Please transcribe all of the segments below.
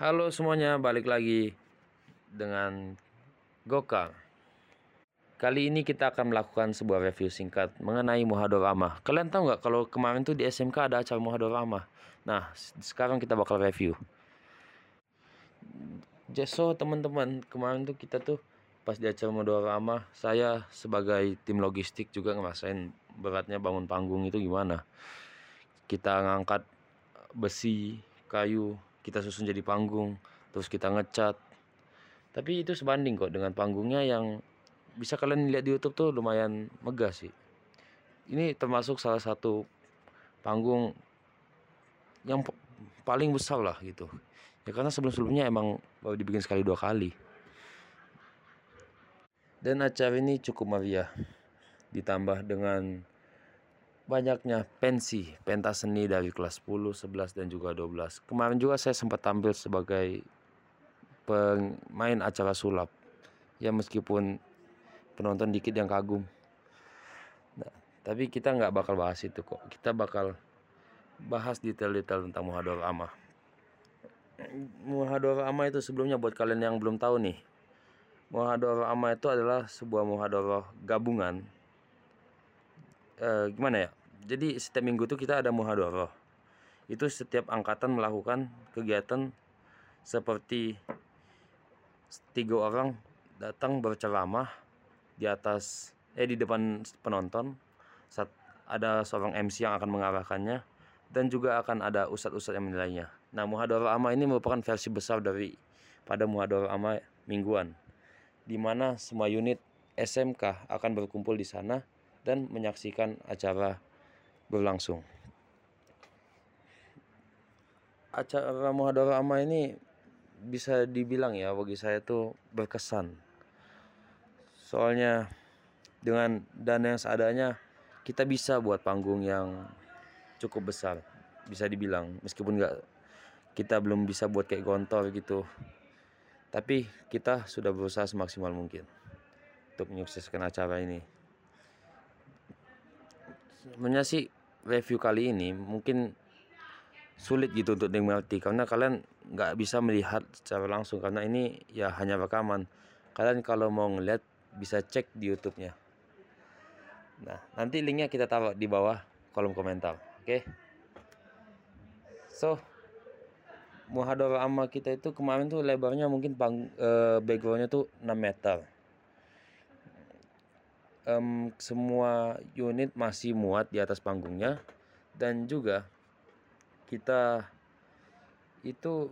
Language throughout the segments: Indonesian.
Halo semuanya, balik lagi dengan Gokal. Kali ini kita akan melakukan sebuah review singkat mengenai Muhadorama. Kalian tahu nggak kalau kemarin tuh di SMK ada acara Muhadorama? Nah, sekarang kita bakal review. So teman-teman, kemarin tuh kita tuh pas di acara Muhadorama, saya sebagai tim logistik juga ngerasain beratnya bangun panggung itu gimana. Kita ngangkat besi, kayu, kita susun jadi panggung terus kita ngecat. Tapi itu sebanding kok dengan panggungnya yang bisa kalian lihat di YouTube tuh lumayan megah sih. Ini termasuk salah satu panggung yang paling besar lah gitu. Ya karena sebelum-sebelumnya emang baru dibikin sekali dua kali. Dan acara ini cukup meriah. Ditambah dengan banyaknya pensi pentas seni dari kelas 10, 11 dan juga 12. Kemarin juga saya sempat tampil sebagai pemain acara sulap. Ya meskipun penonton dikit yang kagum. Nah, tapi kita nggak bakal bahas itu kok. Kita bakal bahas detail-detail tentang Muhador Amma. Muhador Amma itu sebelumnya buat kalian yang belum tahu nih. Muhador Amma itu adalah sebuah muhador gabungan. Eh, gimana ya? Jadi setiap minggu itu kita ada muhadoroh itu setiap angkatan melakukan kegiatan seperti tiga orang datang berceramah di atas eh di depan penonton saat ada seorang MC yang akan mengarahkannya dan juga akan ada ustadz-ustadz yang menilainya. Nah, muhadoroh ama ini merupakan versi besar dari pada muhadoroh ama mingguan di mana semua unit SMK akan berkumpul di sana dan menyaksikan acara berlangsung. Acara Muhadara Amma ini bisa dibilang ya bagi saya tuh berkesan. Soalnya dengan dana yang seadanya kita bisa buat panggung yang cukup besar bisa dibilang meskipun nggak kita belum bisa buat kayak gontor gitu tapi kita sudah berusaha semaksimal mungkin untuk menyukseskan acara ini sebenarnya sih review kali ini mungkin sulit gitu untuk dimengerti karena kalian nggak bisa melihat secara langsung karena ini ya hanya rekaman. Kalian kalau mau ngeliat bisa cek di YouTube-nya. Nah nanti linknya kita taruh di bawah kolom komentar oke? Okay? so muhadara amma kita itu kemarin tuh lebarnya mungkin pang, uh, backgroundnya tuh 6 meter um, semua unit masih muat di atas panggungnya. Dan juga kita itu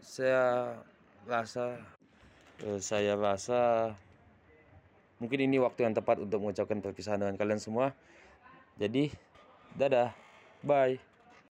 saya rasa uh, saya rasa mungkin ini waktu yang tepat untuk mengucapkan perpisahan dengan kalian semua. Jadi dadah. Bye